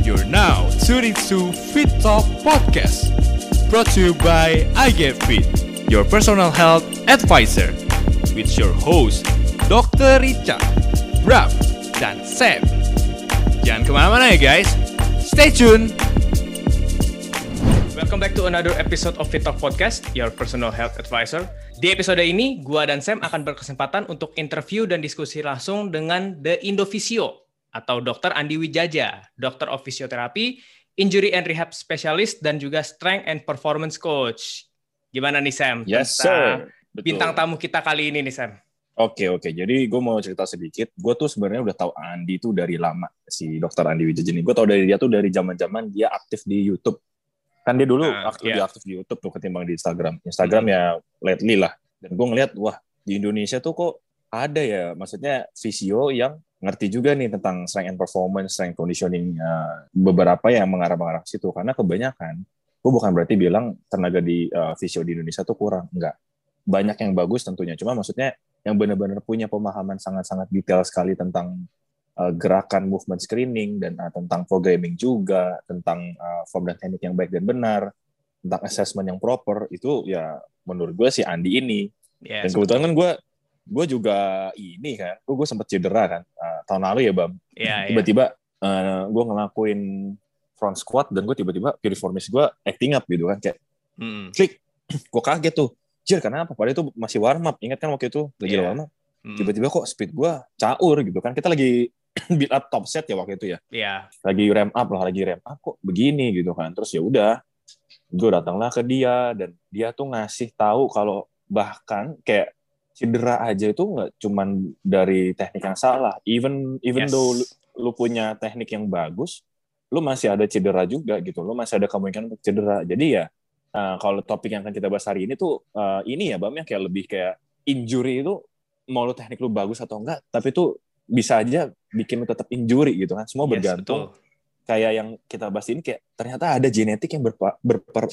You're now tuning to Fit Talk Podcast, brought to you by I Get Fit, your personal health advisor, with your host Dr. Richard, Raf, dan Sam. Jangan ke mana-mana ya guys, stay tune. Welcome back to another episode of Fit Talk Podcast, your personal health advisor. Di episode ini, gua dan Sam akan berkesempatan untuk interview dan diskusi langsung dengan The Indovisio atau Dr. Andi Wijaja, Dokter of Physiotherapy, Injury and Rehab Specialist, dan juga Strength and Performance Coach. Gimana nih Sam? Yes, sir. Betul. Bintang tamu kita kali ini nih Sam. Oke, oke. Jadi gue mau cerita sedikit. Gue tuh sebenarnya udah tahu Andi tuh dari lama, si dokter Andi Wijaja ini. Gue tahu dari dia tuh dari zaman-zaman dia aktif di YouTube. Kan dia dulu Ah, aktif, iya. lebih aktif di YouTube tuh ketimbang di Instagram. Instagram ya lately lah. Dan gue ngeliat, wah di Indonesia tuh kok ada ya, maksudnya visio yang ngerti juga nih tentang strength and performance, strength conditioning, eh, beberapa yang mengarah-mengarah situ. Karena kebanyakan, gue bukan berarti bilang tenaga di eh, visio di Indonesia tuh kurang. Enggak. Banyak yang bagus tentunya. Cuma maksudnya yang benar-benar punya pemahaman sangat-sangat detail sekali tentang uh, gerakan movement screening dan uh, tentang programming juga, tentang uh, form dan teknik yang baik dan benar, tentang assessment yang proper, itu ya menurut gue si Andi ini. Yes, dan kebetulan kan gue gue juga ini kan, gue, gue sempat cedera kan uh, tahun lalu ya Bam. Iya, iya. Tiba-tiba uh, gue ngelakuin front squat dan gue tiba-tiba piriformis gue acting up gitu kan kayak Mm, klik, gue kaget tuh. Jir, kenapa? Padahal itu masih warm up. Ingat kan waktu itu lagi Iya. warm up tiba-tiba kok speed gue caur gitu kan kita lagi build up top set ya waktu itu ya Iya. lagi ramp up lah lagi ramp up kok begini gitu kan terus ya udah gue datanglah ke dia dan dia tuh ngasih tahu kalau bahkan kayak cedera aja itu nggak cuman dari teknik yang salah even even Yes. though lu, lu punya teknik yang bagus lu masih ada cedera juga gitu lu masih ada kemungkinan untuk cedera jadi ya uh, kalau topik yang akan kita bahas hari ini tuh uh, ini ya bam ya kayak lebih kayak injury itu mau lu teknik lu bagus atau enggak tapi itu bisa aja bikin lu tetap injury gitu kan semua Yes, bergantung betul. kayak yang kita bahas ini kayak ternyata ada genetik yang berpa, berper,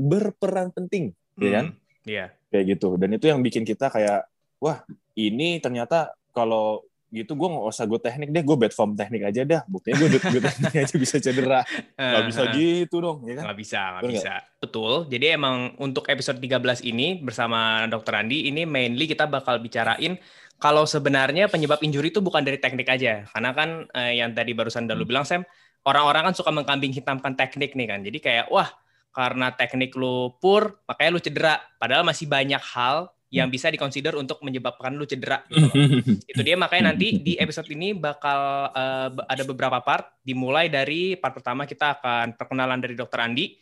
berperan penting ya kan Mm, Iya. Kayak gitu dan itu yang bikin kita kayak wah ini ternyata kalau gitu gue nggak usah gue teknik deh gue bad form teknik aja dah buktinya gue gue teknik aja bisa cedera nggak bisa Eh, gitu dong ya kan nggak bisa, nggak bisa. Betul. Jadi emang untuk episode 13 ini bersama Dr. Andi ini mainly kita bakal bicarain kalau sebenarnya penyebab injury itu bukan dari teknik aja. Karena kan eh, yang tadi barusan udah lu bilang Sam, orang-orang kan suka mengkambing hitamkan teknik nih kan. Jadi kayak wah, karena teknik lu poor, makanya lu cedera. Padahal masih banyak hal yang bisa dikonsider untuk menyebabkan lu cedera. gitu itu dia makanya nanti di episode ini bakal be- ada beberapa part dimulai dari part pertama kita akan perkenalan dari dokter Andi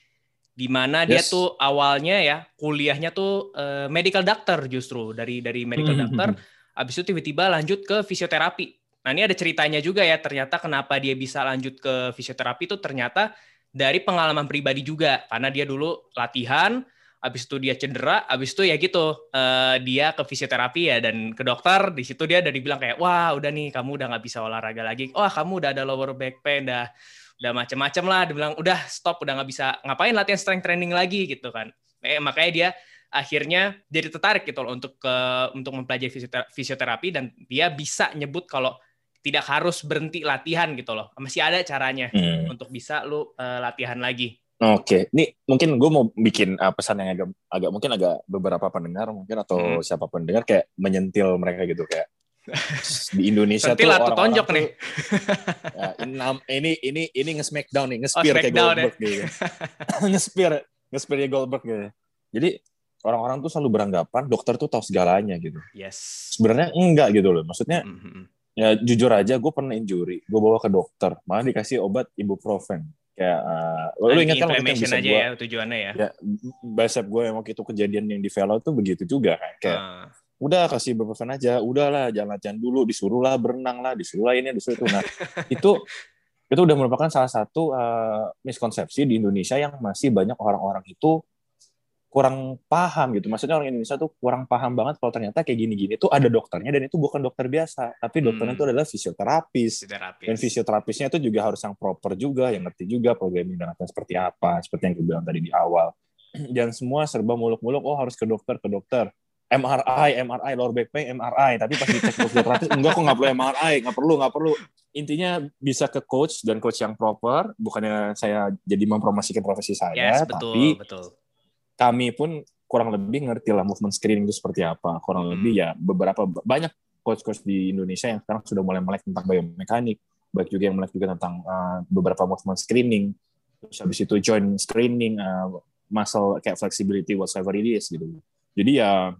di mana dia Yes. tuh awalnya ya kuliahnya tuh eh, medical doctor justru dari dari medical doctor habis itu tiba-tiba lanjut ke fisioterapi nah ini ada ceritanya juga ya ternyata kenapa dia bisa lanjut ke fisioterapi itu ternyata dari pengalaman pribadi juga. Karena dia dulu latihan habis itu dia cedera, habis itu ya gitu eh, dia ke fisioterapi ya dan ke dokter. Di situ dia udah dibilang kayak wah udah nih kamu udah nggak bisa olahraga lagi, wah kamu udah ada lower back pain, udah udah macem-macem lah, dia bilang udah stop udah nggak bisa ngapain latihan strength training lagi gitu kan, eh, makanya dia akhirnya jadi tertarik gitu loh untuk ke untuk mempelajari fisiotera- fisioterapi dan dia bisa nyebut kalau tidak harus berhenti latihan gitu loh, masih ada caranya Hmm. untuk bisa lu eh, latihan lagi. Oke, ini mungkin gue mau bikin uh, pesan yang agak, agak mungkin agak beberapa pendengar mungkin atau Hmm. siapa pun dengar kayak menyentil mereka gitu kayak di Indonesia tuh atau orang-orang tonjok tuh, nih? ya, ini, ini ini nge-smackdown nih, nge-spear kayak smackdown ya. Goldberg gitu. nge-spear, nge-spear kayak Goldberg gitu. Jadi orang-orang tuh selalu beranggapan dokter tuh tahu segalanya gitu. Yes. Sebenarnya enggak gitu loh. Maksudnya Mhm. Ya jujur aja gue pernah injury, gue bawa ke dokter, malah dikasih obat ibuprofen. Kayak uh, lu ingat kan waktu itu aja gua- ya tujuannya ya. ya bicep gue yang waktu itu kejadian yang di velo tuh begitu juga kan kayak Ah, udah kasih ibuprofen aja udahlah jangan latihan dulu disuruh lah berenang lah disuruh lah ini disuruh itu nah itu itu udah merupakan salah satu uh, miskonsepsi di Indonesia yang masih banyak orang-orang itu kurang paham gitu maksudnya orang Indonesia tuh kurang paham banget kalau ternyata kayak gini-gini tuh ada dokternya dan itu bukan dokter biasa tapi dokternya Hmm. itu adalah fisioterapis fisioterapis. dan fisioterapisnya itu juga harus yang proper juga, yang ngerti juga programming dan latihan seperti apa, seperti yang gue bilang tadi di awal. Dan semua serba muluk-muluk, oh harus ke dokter, ke dokter. MRI, MRI, lower back pain, MRI. Tapi pas dicek fisioterapis, enggak kok nggak perlu MRI, nggak perlu, nggak perlu. Intinya bisa ke coach dan coach yang proper. Bukannya saya jadi mempromosikan profesi saya, yes, betul, tapi betul. Kami pun kurang lebih ngerti lah movement screening itu seperti apa. Kurang hmm. lebih ya beberapa banyak coach-coach di Indonesia yang sekarang sudah mulai melek tentang biomekanik, baik juga yang melek juga tentang uh, beberapa movement screening. Terus habis itu joint screening, uh, muscle kayak flexibility whatever it is gitu. Jadi ya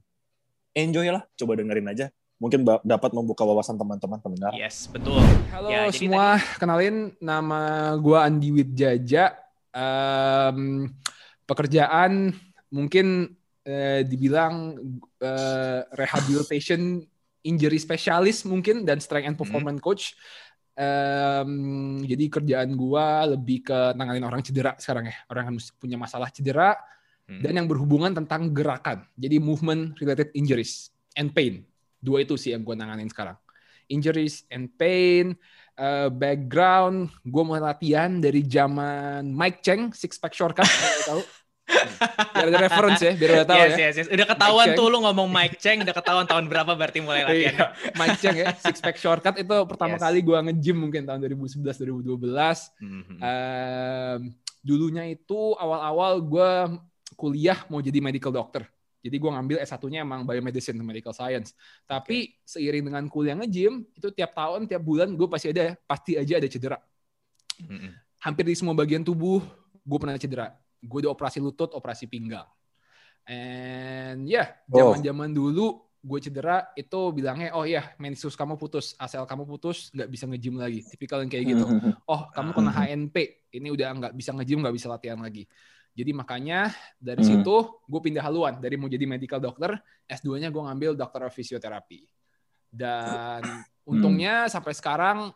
enjoy lah, coba dengerin aja. Mungkin dapat membuka wawasan teman-teman pendengar. Yes, betul. Halo ya, semua, tadi... kenalin nama gue Andi Widjaja. Um, pekerjaan mungkin uh, dibilang uh, rehabilitation injury specialist mungkin dan strength and hmm. performance hmm. coach. Um, jadi kerjaan gue lebih ke nanganin orang cedera sekarang ya, orang yang punya masalah cedera hmm. dan yang berhubungan tentang gerakan. Jadi movement related injuries and pain. Dua itu sih yang gue nanganin sekarang. Injuries and pain, uh, background, gue mau latihan dari zaman Mike Cheng, six pack shortcut, tahu. biar ada reference ya, biar udah tahu yes, ya. Yes, yes. Udah ketahuan tuh lu ngomong Mike Cheng, udah ketahuan tahun berapa berarti mulai latihan. iya, Mike Cheng ya, six pack shortcut itu pertama yes. kali gue nge-gym mungkin tahun 2011 2012. Mm -hmm. uh, dulunya itu awal-awal gue kuliah mau jadi medical doctor. Jadi gue ngambil S1-nya emang biomedicine medical science. Tapi okay. seiring dengan kuliah nge-gym, itu tiap tahun, tiap bulan gue pasti ada, pasti aja ada cedera. Mm-hmm. Hampir di semua bagian tubuh gue pernah cedera. Gue udah operasi lutut, operasi pinggang. And ya, yeah, zaman-zaman dulu gue cedera itu bilangnya oh ya meniscus kamu putus ACL kamu putus nggak bisa ngejim lagi tipikal yang kayak gitu oh kamu kena HNP ini udah nggak bisa ngejim nggak bisa latihan lagi jadi makanya dari hmm. situ gue pindah haluan dari mau jadi medical doctor, S2-nya gue ngambil dokter fisioterapi. Dan hmm. untungnya sampai sekarang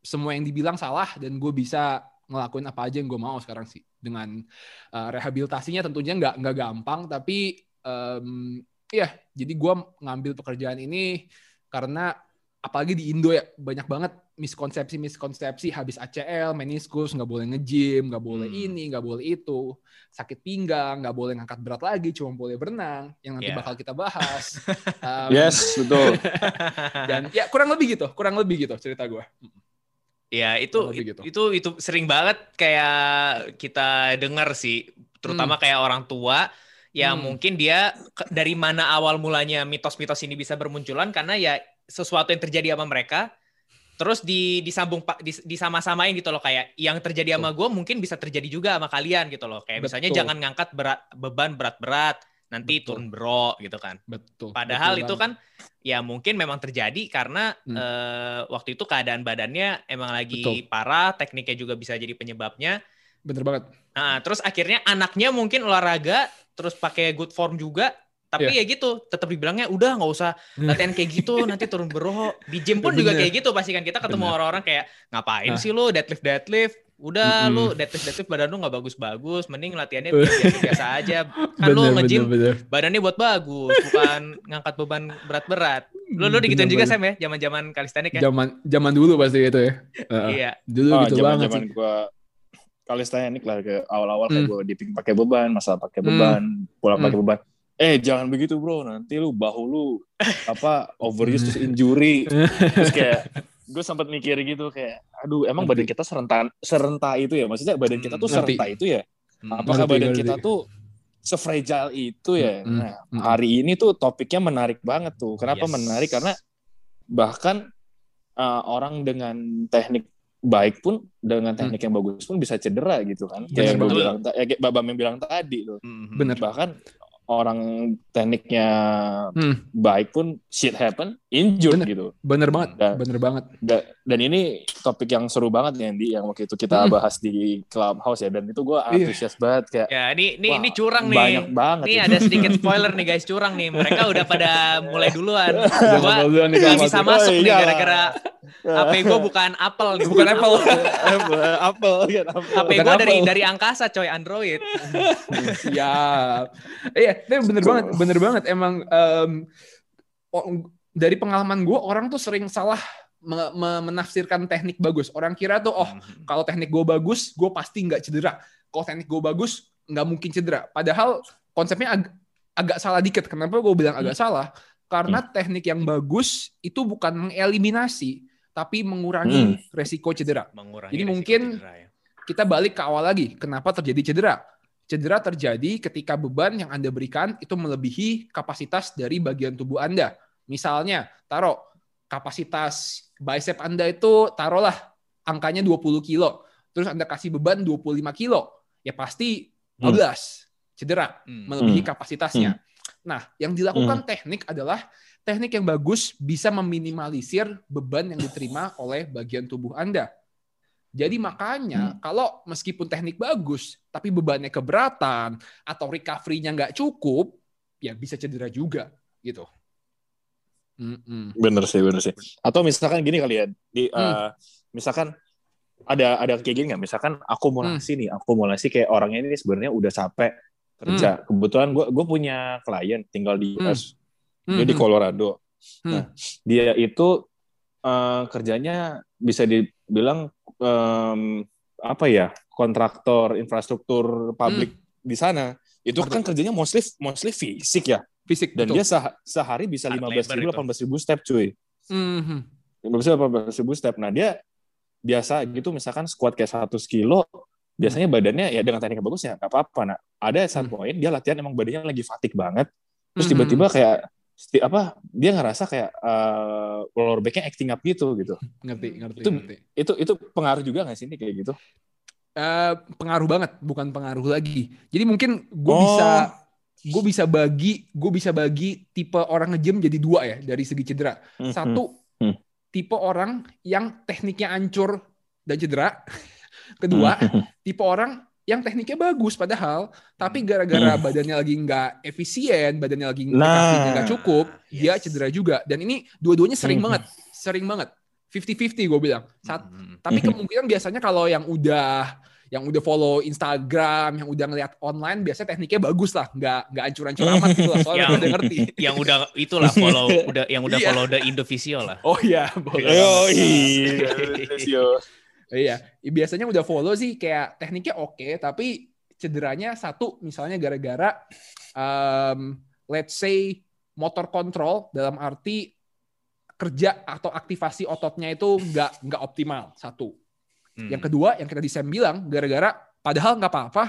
semua yang dibilang salah dan gue bisa ngelakuin apa aja yang gue mau sekarang sih. Dengan uh, rehabilitasinya tentunya nggak nggak gampang, tapi um, ya jadi gue ngambil pekerjaan ini karena apalagi di Indo ya banyak banget miskonsepsi miskonsepsi habis ACL meniskus nggak boleh ngejim nggak boleh hmm. ini nggak boleh itu sakit pinggang nggak boleh ngangkat berat lagi cuma boleh berenang yang nanti yeah. bakal kita bahas um, yes betul dan ya kurang lebih gitu kurang lebih gitu cerita gue ya itu gitu. itu itu sering banget kayak kita dengar sih terutama hmm. kayak orang tua yang hmm. mungkin dia dari mana awal mulanya mitos-mitos ini bisa bermunculan karena ya sesuatu yang terjadi sama mereka terus di disambung di, disama-samain gitu loh kayak yang terjadi sama gue mungkin bisa terjadi juga sama kalian gitu loh kayak Betul. misalnya jangan ngangkat berat beban berat-berat nanti Betul. turun bro gitu kan Betul. padahal Betul itu kan ya mungkin memang terjadi karena hmm. uh, waktu itu keadaan badannya emang lagi Betul. parah tekniknya juga bisa jadi penyebabnya bener banget nah terus akhirnya anaknya mungkin olahraga terus pakai good form juga tapi yeah. ya gitu tetap dibilangnya udah nggak usah latihan kayak gitu nanti turun beroh di gym pun juga kayak gitu pasti kan kita ketemu orang-orang kayak ngapain nah. sih lo deadlift deadlift udah mm -hmm. lu deadlift badan lu nggak bagus-bagus mending latihannya biasa, biasa aja. Kan lu nge-gym badannya buat bagus bukan ngangkat beban berat-berat. Lu lu digituin juga Sam ya? Zaman-zaman kalistenik ya? Zaman zaman dulu pasti gitu ya. Uh, iya. Dulu oh, gitu banget zaman gua kalistenik lah ke awal-awal kayak mm. gue dipping pakai beban masalah pakai mm. beban mm. pulang mm. pakai beban. Eh jangan begitu bro. Nanti lu bahu lu apa overuse terus injury. Terus kayak gue sempat mikir gitu kayak aduh emang badan kita serentan serenta itu ya maksudnya badan kita tuh serenta itu ya hmm. apakah badan kita tuh sefragile itu ya hmm. nah hari ini tuh topiknya menarik banget tuh kenapa yes. menarik karena bahkan uh, orang dengan teknik baik pun dengan teknik hmm. yang bagus pun bisa cedera gitu kan. Kayak yang bilang, ya, Babam yang bilang tadi tuh. Bener. Bahkan orang tekniknya hmm. baik pun shit happen injured bener, gitu. Bener banget, dan, bener banget. Da, dan ini topik yang seru banget nih Andy yang waktu itu kita hmm. bahas di clubhouse ya dan itu gue iya. antusias yeah. banget kayak. Ya ini ini wah, ini curang nih. Banyak banget. Nih ada sedikit spoiler nih guys curang nih. Mereka udah pada mulai duluan. Gua gak bisa masuk oh, nih gara-gara HP gue bukan Apple nih. Bukan Apple. Apple. HP gue dari dari angkasa coy Android. Siap. Iya tapi bener banget, bener banget. Emang um, dari pengalaman gue orang tuh sering salah me me menafsirkan teknik bagus. Orang kira tuh oh hmm. kalau teknik gue bagus, gue pasti nggak cedera. Kalau teknik gue bagus, nggak mungkin cedera. Padahal konsepnya ag agak salah dikit. Kenapa gue bilang agak hmm. salah? Karena hmm. teknik yang bagus itu bukan mengeliminasi, tapi mengurangi hmm. resiko cedera. Mengurangi Jadi mungkin cedera, ya. kita balik ke awal lagi. Kenapa terjadi cedera? Cedera terjadi ketika beban yang Anda berikan itu melebihi kapasitas dari bagian tubuh Anda. Misalnya, taruh kapasitas bicep Anda itu taruhlah angkanya 20 kilo. Terus Anda kasih beban 25 kilo. Ya pasti 12 hmm. cedera hmm. melebihi hmm. kapasitasnya. Hmm. Nah, yang dilakukan hmm. teknik adalah teknik yang bagus bisa meminimalisir beban yang diterima oleh bagian tubuh Anda. Jadi makanya hmm. kalau meskipun teknik bagus, tapi bebannya keberatan atau recovery-nya nggak cukup, ya bisa cedera juga gitu. Mm-mm. Bener sih, bener sih. Atau misalkan gini kali ya, di, mm. uh, misalkan ada ada kayak gini nggak? Misalkan akumulasi mm. nih, akumulasi kayak orangnya ini sebenarnya udah capek kerja. Mm. Kebetulan gue gue punya klien tinggal di US, mm. dia di Colorado. Mm. Nah, dia itu uh, kerjanya bisa dibilang um, apa ya kontraktor infrastruktur publik hmm. di sana itu kan kerjanya mostly mostly fisik ya fisik dan betul. dia seh sehari bisa lima belas ribu delapan belas ribu step cuy hmm. lima belas delapan belas ribu step nah dia biasa gitu misalkan squat kayak satu kilo biasanya badannya ya dengan teknik bagus ya nggak apa-apa nah ada satu hmm. poin dia latihan emang badannya lagi fatik banget terus hmm. tiba-tiba kayak apa dia ngerasa kayak uh, lower backnya acting up gitu gitu ngerti ngerti itu ngerti. itu itu pengaruh juga nggak sih ini kayak gitu uh, pengaruh banget bukan pengaruh lagi jadi mungkin gue oh. bisa gue bisa bagi gue bisa bagi tipe orang ngejim jadi dua ya dari segi cedera hmm, satu hmm. hmm. tipe orang yang tekniknya ancur dan cedera kedua hmm. tipe orang yang tekniknya bagus padahal tapi hmm. gara-gara hmm. badannya lagi nggak efisien badannya lagi nah. nggak cukup yes. dia cedera juga dan ini dua-duanya sering hmm. banget sering banget 50-50 gue bilang Saat, hmm. tapi kemungkinan biasanya kalau yang udah yang udah follow Instagram, yang udah ngeliat online, biasanya tekniknya bagus lah, nggak nggak ancur-ancur amat gitu lah, soalnya yang, udah ngerti. Yang udah itulah follow, udah yang udah yeah. follow the Indovisio lah. Oh iya, boleh. Oh iya, Iya, biasanya udah follow sih kayak tekniknya oke, okay, tapi cederanya satu misalnya gara-gara um, let's say motor control dalam arti kerja atau aktivasi ototnya itu nggak nggak optimal satu. Hmm. Yang kedua yang kita di Sam bilang gara-gara padahal nggak apa-apa,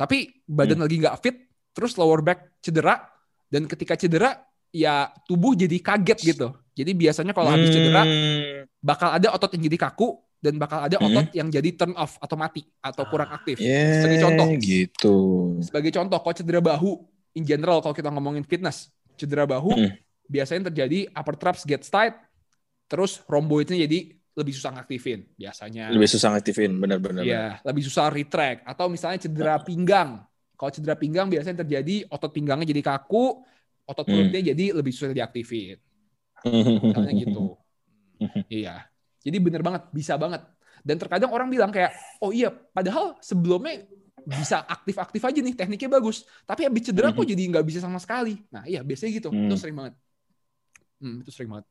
tapi badan hmm. lagi nggak fit, terus lower back cedera dan ketika cedera ya tubuh jadi kaget gitu. Jadi biasanya kalau habis cedera hmm. bakal ada otot yang jadi kaku dan bakal ada hmm. otot hmm. yang jadi turn off atau mati atau kurang ah, aktif. Yeah, sebagai contoh. Gitu. Sebagai contoh, kalau cedera bahu in general kalau kita ngomongin fitness, cedera bahu hmm. biasanya terjadi upper traps get tight, terus rhomboidnya jadi lebih susah ngaktifin biasanya. Lebih susah ngaktifin, benar-benar. Iya, lebih susah retract atau misalnya cedera pinggang. Kalau cedera pinggang biasanya terjadi otot pinggangnya jadi kaku, otot perutnya hmm. jadi lebih susah diaktifin. Misalnya gitu. iya. Jadi bener banget, bisa banget. Dan terkadang orang bilang kayak, oh iya, padahal sebelumnya bisa aktif-aktif aja nih, tekniknya bagus. Tapi habis cedera kok mhm. jadi nggak bisa sama sekali. Nah iya, biasanya gitu. Hmm. Itu sering banget. Hmm, itu sering banget.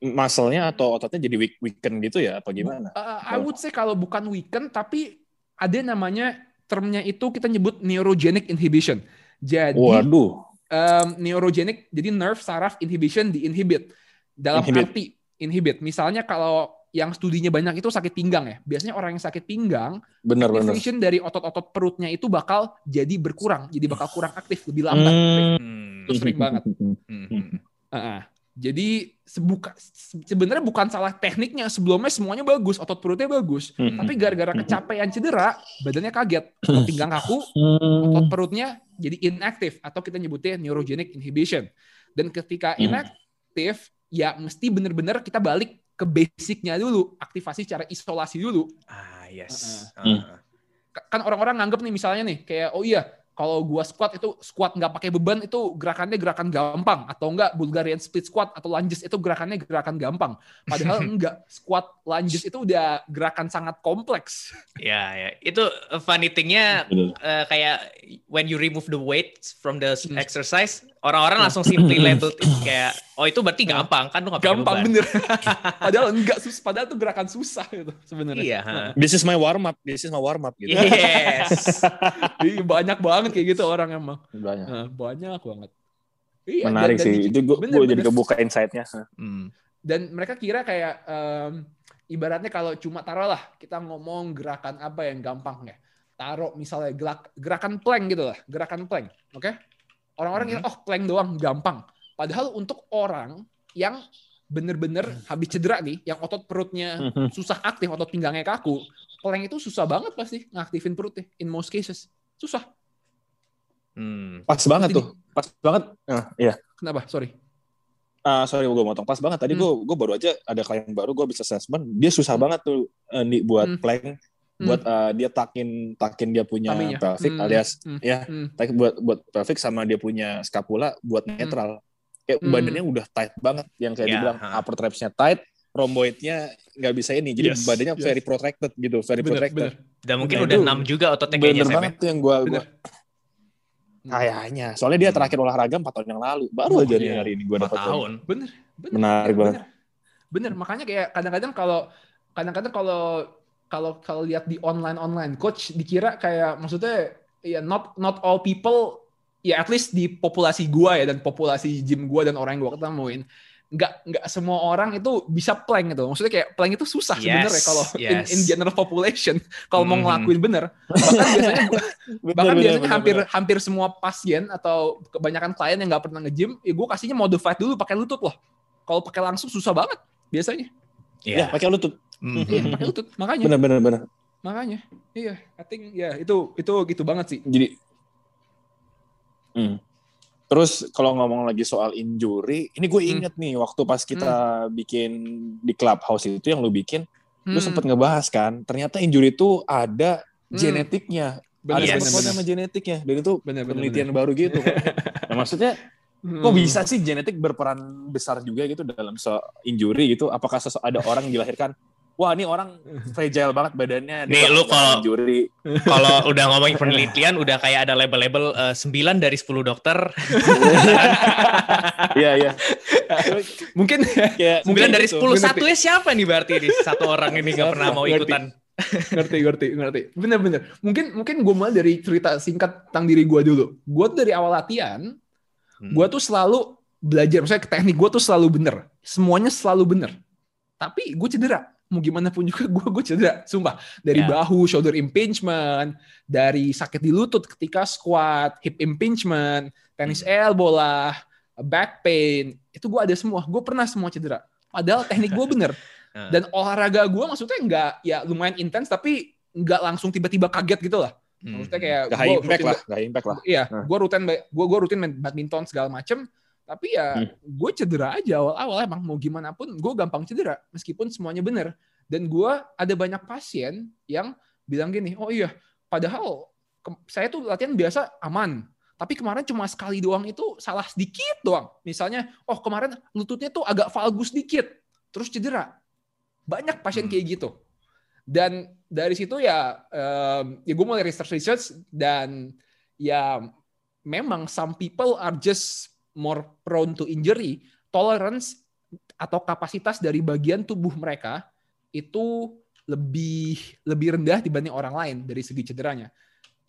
Masalnya atau ototnya jadi weak weaken gitu ya, apa gimana? Uh, I would say kalau bukan weaken, tapi ada namanya termnya itu kita nyebut neurogenic inhibition. Jadi, Waduh. Um, neurogenic, jadi nerve saraf inhibition diinhibit. Dalam inhibit. arti inhibit. Misalnya kalau yang studinya banyak itu sakit pinggang ya. Biasanya orang yang sakit pinggang, benar benar. dari otot-otot perutnya itu bakal jadi berkurang, jadi bakal kurang aktif, lebih lambat. Hmm. Itu sering banget. Hmm. Uh, jadi sebuka sebenarnya bukan salah tekniknya, sebelumnya semuanya bagus, otot perutnya bagus, hmm. tapi gara-gara kecapean cedera, badannya kaget, otot pinggang kaku, hmm. otot perutnya jadi inaktif atau kita nyebutnya neurogenic inhibition. Dan ketika hmm. inaktif, ya mesti bener-bener kita balik ke basicnya dulu, aktivasi secara isolasi dulu. Ah, yes. Uh -uh. Kan orang-orang nganggep nih misalnya nih, kayak oh iya, kalau gua squat itu squat nggak pakai beban itu gerakannya gerakan gampang atau enggak Bulgarian split squat atau lunges itu gerakannya gerakan gampang. Padahal enggak, squat lunges itu udah gerakan sangat kompleks. Ya, ya. Itu funny thingnya uh, kayak when you remove the weight from the hmm. exercise, Orang-orang langsung simply labeled it kayak oh itu berarti gampang kan lu nggak Gampang bener. padahal enggak sus padahal tuh gerakan susah gitu sebenarnya. Iya. This is my warm up. This is my warm up gitu. Yes. Iya, banyak banget kayak gitu orang emang. Banyak. Nah, banyak banget. Iya, Menarik dan- dan sih. di- Itu gue bener, jadi bener. kebuka insight-nya. Hmm. dan mereka kira kayak em, ibaratnya kalau cuma taruh lah kita ngomong gerakan apa yang gampang ya taruh misalnya gerak- gerakan plank gitu lah gerakan plank oke orang-orang kira oh plank doang gampang padahal untuk orang yang bener-bener habis cedera nih yang otot perutnya susah aktif otot pinggangnya kaku plank itu susah banget pasti ngaktifin perutnya in most cases susah Hmm. Pas banget Pasti tuh. Pas banget. Nah, iya. kenapa sorry Ah, sorry gue motong. Pas banget tadi Hmm. gue gue baru aja ada klien baru gue bisa assessment. Dia susah banget tuh eh, nih buat Hmm. plank, buat eh, dia takin takin dia punya Taminya. pelvic Hmm. alias Hmm. ya Hmm. takin buat buat pelvic sama dia punya scapula buat netral. Kayak Hmm. badannya udah tight banget yang kayak Ya, dibilang ha. upper trapsnya tight, rhomboidnya nggak bisa ini. Jadi Yes, badannya yes. very protected gitu, very bener protected. bener Dan mungkin Nah, udah enam juga ototnya kayaknya Bener ya? banget tuh yang gue kayaknya. Soalnya dia Hmm. terakhir olahraga 4 tahun yang lalu. Baru Oh, aja nih iya. hari ini gue Empat dapat. tahun. bener bener Menarik bener, banget. bener makanya kayak kadang-kadang kalau kadang-kadang kalau kalau kalau lihat di online online coach dikira kayak maksudnya ya not not all people ya at least di populasi gua ya dan populasi gym gua dan orang yang gua ketemuin nggak nggak semua orang itu bisa plank gitu maksudnya kayak plank itu susah Yes, sebenarnya kalau in, yes. in general population kalau mau Mhm. ngelakuin bener bahkan biasanya Bener, bahkan bener, biasanya bener, hampir bener. hampir semua pasien atau kebanyakan klien yang nggak pernah nge-gym, ya gue kasihnya modified dulu pakai lutut loh. Kalau pakai langsung susah banget biasanya. Ya, Iya. pakai lutut. Hmm. Iya, pakai lutut. Makanya, Bener, bener, bener. makanya. Iya, I think ya itu itu gitu banget sih. Jadi, Hmm. Terus kalau ngomong lagi soal injury, ini gue Hmm. inget nih waktu pas kita bikin di clubhouse itu yang lu bikin, lu Hmm, sempet ngebahas kan, ternyata injury itu ada Hmm. genetiknya, bener, ada Yes. bener, sama genetiknya, dan itu Bener, bener, penelitian bener. baru gitu. nah, maksudnya Hmm. kok bisa sih genetik berperan besar juga gitu dalam so injury gitu? Apakah ada orang yang dilahirkan, wah ini orang fragile banget badannya, Nih, lu kalau-. Kalau udah ngomongin penelitian, udah kayak ada label-label eh, 9 dari 10 dokter, Iya iya. Mungkin Kayak 9 dari gitu. 10 Ngerti. satunya siapa nih berarti ini satu orang ini nggak pernah mau ikutan. ngerti ngerti ngerti. Bener bener. Mungkin mungkin gue mulai dari cerita singkat tentang diri gue dulu. Gue dari awal latihan, Hmm. gue tuh selalu belajar. Misalnya teknik gue tuh selalu bener. Semuanya selalu bener. Tapi gue cedera. Mau gimana pun juga gue gue cedera. Sumpah. Dari Ya. bahu, shoulder impingement, dari sakit di lutut ketika squat, hip impingement, tennis elbow lah, back pain. Itu gue ada semua. Gue pernah semua cedera. Padahal teknik gue bener. Dan olahraga gue maksudnya nggak ya lumayan intens tapi nggak langsung tiba-tiba kaget gitu lah. Hmm. Maksudnya kayak Gak high impact rutin- lah, gak impact lah. Iya, Nah. gue rutin gue gue rutin main badminton segala macem. Tapi ya Hmm. gue cedera aja awal-awal emang mau gimana pun gue gampang cedera meskipun semuanya bener. Dan gue ada banyak pasien yang bilang gini, oh iya, padahal saya tuh latihan biasa aman. Tapi kemarin cuma sekali doang itu salah sedikit doang. Misalnya, oh kemarin lututnya tuh agak valgus dikit, terus cedera. Banyak pasien Hmm. kayak gitu. Dan dari situ ya, em, ya gue mulai research research dan ya memang some people are just more prone to injury. Tolerance atau kapasitas dari bagian tubuh mereka itu lebih lebih rendah dibanding orang lain dari segi cederanya.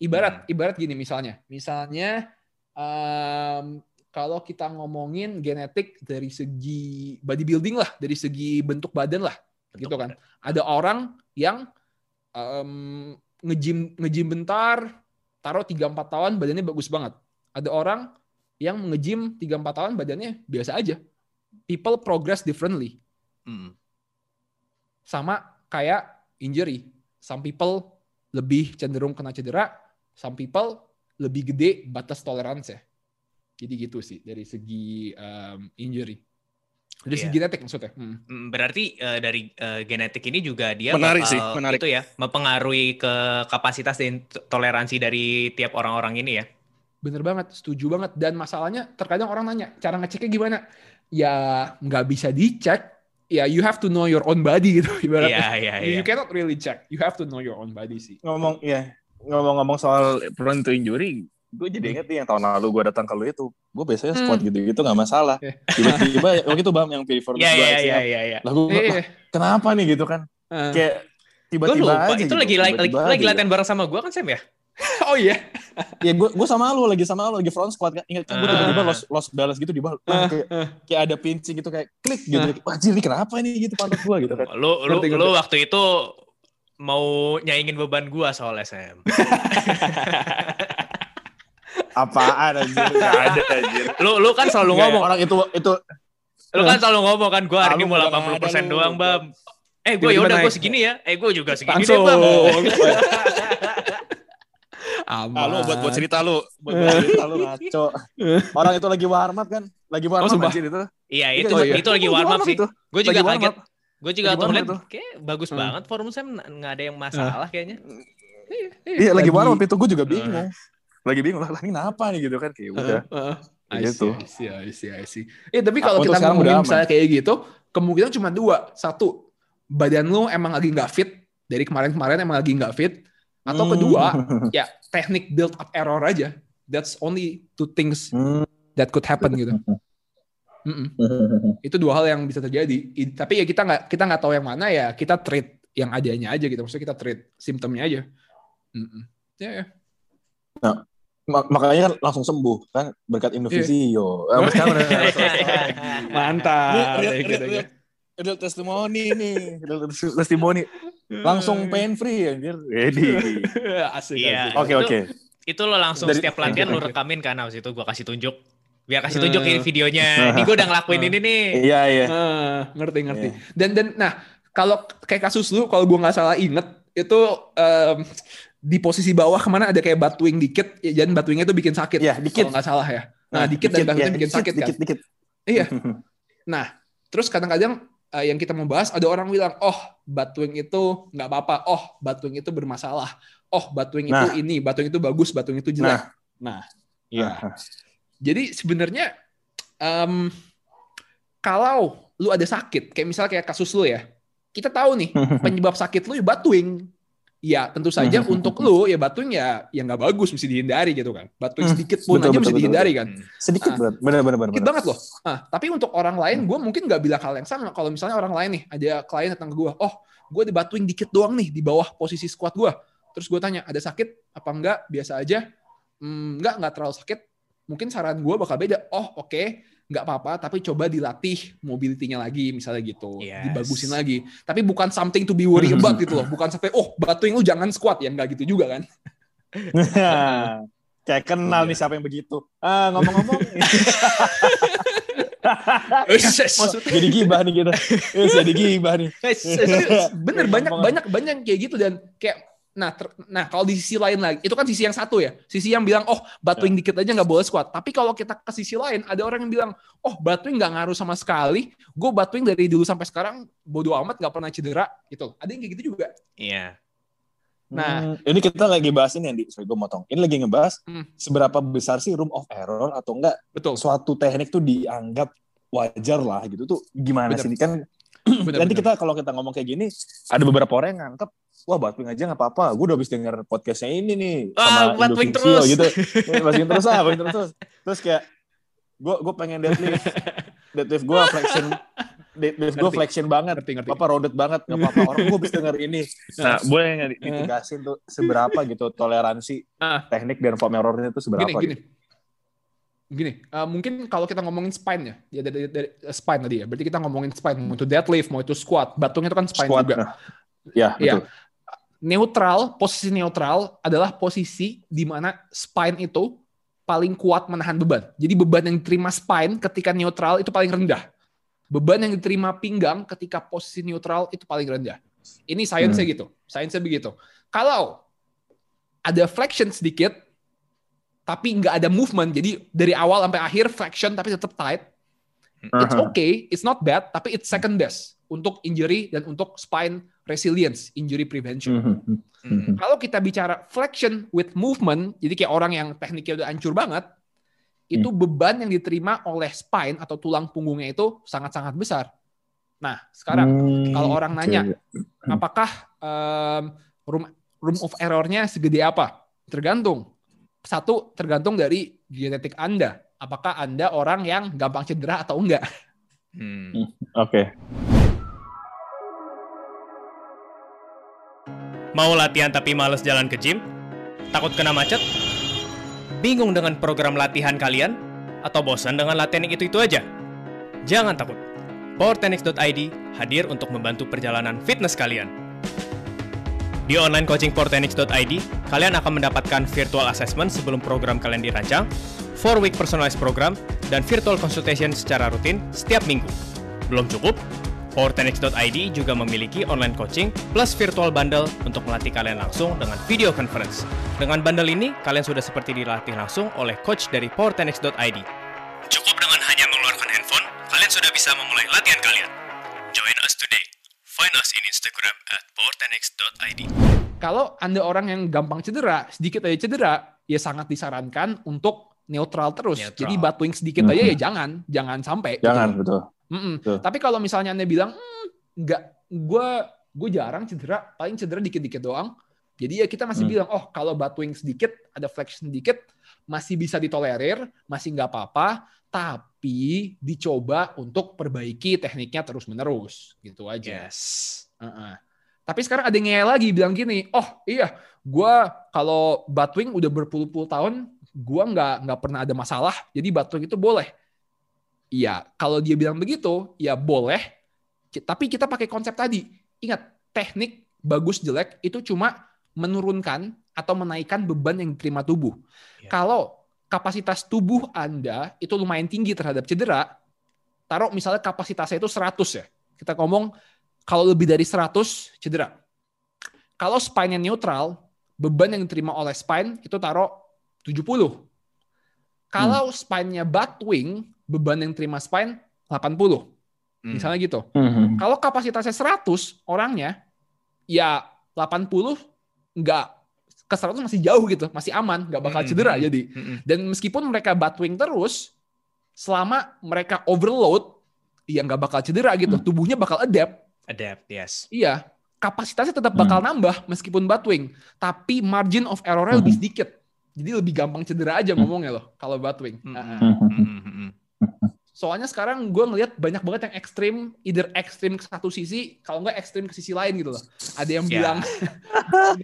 Ibarat ibarat gini misalnya, misalnya em, kalau kita ngomongin genetik dari segi bodybuilding lah, dari segi bentuk badan lah, gitu kan. Ada orang yang em, nge-gym nge-gym bentar, taruh 3-4 tahun badannya bagus banget. Ada orang yang nge-gym 3-4 tahun badannya biasa aja. People progress differently. Hmm. Sama kayak injury. Some people lebih cenderung kena cedera, some people lebih gede batas toleransi. Jadi gitu sih dari segi em, injury. Dari Iya. segi genetik maksudnya. Hmm. Hmm, Berarti eh, dari eh, genetik ini juga dia Menarik bakal sih, menarik. itu ya mempengaruhi ke kapasitas dan toleransi dari tiap orang-orang ini ya. Bener banget, setuju banget. Dan masalahnya terkadang orang nanya, cara ngeceknya gimana? Ya nggak bisa dicek. Ya you have to know your own body gitu. Ibaratnya. Iya iya You- iya. You cannot really check. You have to know your own body sih. Ngomong ya, ngomong-ngomong soal prone to injury, gue jadi inget nih yang tahun lalu gue datang ke lu itu gue biasanya squat hmm. gitu-gitu gak masalah tiba-tiba waktu itu bam yang pilih for yeah, yeah, yeah, yeah, yeah. lalu gue yeah. kenapa nih gitu kan uh. kayak tiba-tiba aja itu gitu. lagi tiba -tiba lagi, lagi latihan bareng sama gue kan Sam ya oh iya. Ya gue gue sama lu lagi sama lu lagi front squat kan. Ingat kan gue tiba-tiba lost lost balance gitu di bawah uh, kayak, uh. kayak ada pinching gitu kayak klik gitu. Uh. wah ini kenapa ini? Gitu pantat gue gitu. Kan lu lu lu waktu itu mau nyaingin beban gue soal SM apaan anjir? Gak ada anjir. Lu lu kan selalu ngomong. orang itu itu. Lu kan selalu ngomong kan gue hari ini mau 80% doang bam eh gue yaudah gue segini ya. Eh gue juga segini deh bam Aman. Ah, lu buat buat cerita lu, buat, buat cerita lu ngaco. Orang itu lagi warm up kan? Lagi warm oh, up anjir itu. Iya, itu oh, iya. itu lagi warm up sih. Gue juga kaget. Gue juga ngeliat, kayak bagus hmm. banget forum Sam, nggak ada yang masalah kayaknya. Iya, iya lagi warm up itu gue juga bingung. Lagi bingung lah, ini kenapa nih gitu kan? Kayak udah. gitu. Iya, iya, iya. Eh, tapi kalau kita ngomongin misalnya kayak gitu, kemungkinan cuma dua. Satu, badan lu emang lagi nggak fit. Dari kemarin-kemarin emang lagi nggak fit. Atau kedua, hmm. ya teknik build up error aja. That's only two things that could happen gitu. Mm -mm. itu dua hal yang bisa terjadi. I, tapi ya kita nggak kita nggak tahu yang mana ya kita treat yang adanya aja gitu. Maksudnya kita treat simptomnya aja. Mm -mm. Ya, ya. Nah, mak makanya kan langsung sembuh kan berkat Indovisio. Yeah. Mantap. Real, real, real, real, real testimoni nih, real testimoni. Langsung pain free ya, Ready. Asik. Iya. Oke, oke. Itu lo langsung Dari, setiap latihan lo rekamin kan habis itu gua kasih tunjuk biar kasih tunjuk ini videonya. Ini gue udah ngelakuin ini nih. Iya iya. Uh, ngerti ngerti. Yeah. Dan dan nah kalau kayak kasus lu kalau gue nggak salah inget itu um, di posisi bawah ke mana ada kayak batwing dikit, ya, dan batwingnya itu bikin sakit. Iya dikit. Kalau nggak salah ya. Nah, dikit, dikit dan batwingnya ya, bikin dikit, sakit dikit, kan. Dikit dikit. Iya. Nah terus kadang-kadang uh, yang kita mau bahas ada orang bilang oh batwing itu nggak apa-apa, oh batwing itu bermasalah, oh batwing nah. itu ini, batwing itu bagus, batwing itu jelek. Nah, nah iya. Nah. Jadi sebenarnya um, kalau lu ada sakit, kayak misalnya kayak kasus lu ya, kita tahu nih penyebab sakit lu ya batuing. Ya tentu saja untuk lu ya batuing ya yang nggak bagus mesti dihindari gitu kan. Batuing hmm, sedikit pun betul, aja betul, mesti betul, dihindari kan. Hmm. Sedikit nah, benar benar benar. Sedikit banget loh. Nah, tapi untuk orang lain gue mungkin nggak bilang hal yang sama. Kalau misalnya orang lain nih ada klien datang ke gue, oh gue dibatuin dikit doang nih di bawah posisi squat gue. Terus gue tanya ada sakit apa enggak? Biasa aja. Hmm, enggak enggak terlalu sakit mungkin saran gue bakal beda. Oh oke, okay, nggak apa-apa, tapi coba dilatih mobilitinya lagi, misalnya gitu, yes. dibagusin lagi. Tapi bukan something to be worry about gitu loh, bukan sampai oh batuing lu jangan squat ya, nggak gitu juga kan? Kayak kenal nih siapa yang begitu. Ah ngomong-ngomong. jadi gibah nih kita. jadi gibah nih. Bener banyak banyak banyak kayak gitu dan kayak Nah, ter, nah kalau di sisi lain lagi, itu kan sisi yang satu ya. Sisi yang bilang, oh batuing ya. dikit aja nggak boleh squat. Tapi kalau kita ke sisi lain, ada orang yang bilang, oh batuing nggak ngaruh sama sekali. Gue batuing dari dulu sampai sekarang bodo amat nggak pernah cedera. Gitu. Ada yang kayak gitu juga. Iya. Nah, hmm, ini kita lagi bahas ini Andi. Sorry gue motong. Ini lagi ngebahas hmm. seberapa besar sih room of error atau enggak Betul. suatu teknik tuh dianggap wajar lah gitu tuh gimana Bener. sih ini kan bener, nanti bener. kita kalau kita ngomong kayak gini ada beberapa orang yang nganggap wah Batwing aja nggak apa-apa gue udah habis denger podcastnya ini nih ah, sama Batwing terus gitu Batwing terus ah Batwing terus terus kayak gue gue pengen deadlift deadlift gue flexion deadlift gue flexion banget ngerti, ngerti. apa rounded banget nggak apa-apa orang gue habis denger ini nah boleh nggak ditegasin tuh seberapa gitu toleransi ah. teknik dan form errornya itu seberapa gini, gini. Gitu? gini, uh, mungkin kalau kita ngomongin spine ya, ya dari, dari, uh, spine tadi ya. Berarti kita ngomongin spine, mau itu deadlift, mau itu squat, batungnya itu kan spine squat, juga. Nah. Ya, ya, betul. Neutral, posisi neutral adalah posisi di mana spine itu paling kuat menahan beban. Jadi beban yang diterima spine ketika neutral itu paling rendah. Beban yang diterima pinggang ketika posisi neutral itu paling rendah. Ini sainsnya hmm. gitu. Sainsnya begitu. Kalau ada flexion sedikit, tapi nggak ada movement, jadi dari awal sampai akhir flexion tapi tetap tight, it's okay, it's not bad, tapi it's second best untuk injury dan untuk spine resilience, injury prevention. Mm -hmm. Kalau kita bicara flexion with movement, jadi kayak orang yang tekniknya udah hancur banget, itu mm. beban yang diterima oleh spine atau tulang punggungnya itu sangat-sangat besar. Nah, sekarang mm, kalau orang nanya, mm. apakah um, room room of error-nya segede apa? Tergantung. satu tergantung dari genetik Anda. Apakah Anda orang yang gampang cedera atau enggak? Hmm. Oke. Okay. Mau latihan tapi males jalan ke gym? Takut kena macet? Bingung dengan program latihan kalian? Atau bosan dengan latihan itu-itu aja? Jangan takut. PowerTenix.id hadir untuk membantu perjalanan fitness kalian. Di online coaching PowerTenix.id, kalian akan mendapatkan virtual assessment sebelum program kalian dirancang, 4-week personalized program, dan virtual consultation secara rutin setiap minggu. Belum cukup? PowerTenix.id juga memiliki online coaching plus virtual bundle untuk melatih kalian langsung dengan video conference. Dengan bundle ini, kalian sudah seperti dilatih langsung oleh coach dari PowerTenix.id. Cukup dengan hanya mengeluarkan handphone, kalian sudah bisa memulai latihan kalian. Join us today. Find us in Instagram at PowerTenix.id. Kalau Anda orang yang gampang cedera, sedikit aja cedera, ya sangat disarankan untuk neutral terus. Neutral. Jadi batuing sedikit aja ya jangan, jangan sampai. Jangan, gitu. betul. Mm -mm. Tapi kalau misalnya anda bilang mm, nggak, gue gue jarang cedera, paling cedera dikit-dikit doang. Jadi ya kita masih hmm. bilang, oh kalau batuing sedikit, ada flexion sedikit, masih bisa ditolerir, masih nggak apa-apa, tapi dicoba untuk perbaiki tekniknya terus-menerus, gitu aja. Yes. Uh -uh. Tapi sekarang ada yang lagi bilang gini, oh iya, gue kalau batuing udah berpuluh-puluh tahun, gue nggak nggak pernah ada masalah, jadi batuing itu boleh. Iya, kalau dia bilang begitu, ya boleh. Tapi kita pakai konsep tadi. Ingat, teknik bagus jelek itu cuma menurunkan atau menaikkan beban yang diterima tubuh. Ya. Kalau kapasitas tubuh Anda itu lumayan tinggi terhadap cedera, taruh misalnya kapasitasnya itu 100 ya. Kita ngomong kalau lebih dari 100 cedera. Kalau spine yang neutral, beban yang diterima oleh spine itu taruh 70. Kalau hmm. spine-nya wing, beban yang terima spine 80. Hmm. Misalnya gitu. Hmm. Kalau kapasitasnya 100 orangnya, ya 80 nggak ke 100 masih jauh gitu, masih aman, nggak bakal hmm. cedera hmm. jadi. Hmm. Dan meskipun mereka batwing terus, selama mereka overload, ya nggak bakal cedera gitu. Hmm. Tubuhnya bakal adapt. Adapt, yes. Iya, kapasitasnya tetap bakal hmm. nambah meskipun batwing, tapi margin of error-nya hmm. lebih sedikit. Jadi lebih gampang cedera aja ngomongnya loh kalau batwing. Hmm. Uh -huh. Soalnya sekarang gue ngeliat banyak banget yang ekstrim, either ekstrim ke satu sisi, kalau nggak ekstrim ke sisi lain gitu loh. Ada yang yeah. bilang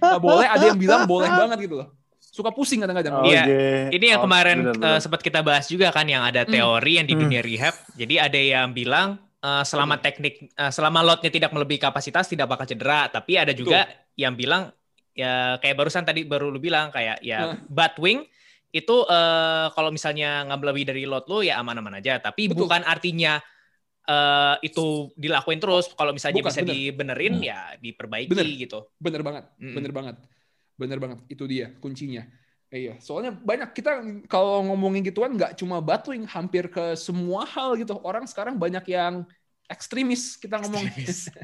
nggak boleh, ada yang bilang boleh banget gitu loh. Suka pusing kadang-kadang. Iya, okay. ini yang oh, kemarin uh, sempat kita bahas juga kan, yang ada hmm. teori hmm. yang di dunia rehab. Jadi ada yang bilang uh, selama teknik, uh, selama lotnya tidak melebihi kapasitas tidak bakal cedera. Tapi ada juga Betul. yang bilang ya kayak barusan tadi baru lu bilang kayak ya hmm. wing itu uh, kalau misalnya nggak lebih dari lot lo ya aman-aman aja. Tapi Betul. bukan artinya uh, itu dilakuin terus. Kalau misalnya bukan, bisa bener. dibenerin hmm. ya diperbaiki bener. gitu. Bener banget, hmm. bener banget, bener banget. Itu dia kuncinya. iya, soalnya banyak kita kalau ngomongin gituan nggak cuma batuing, hampir ke semua hal gitu. Orang sekarang banyak yang ekstremis kita ngomong.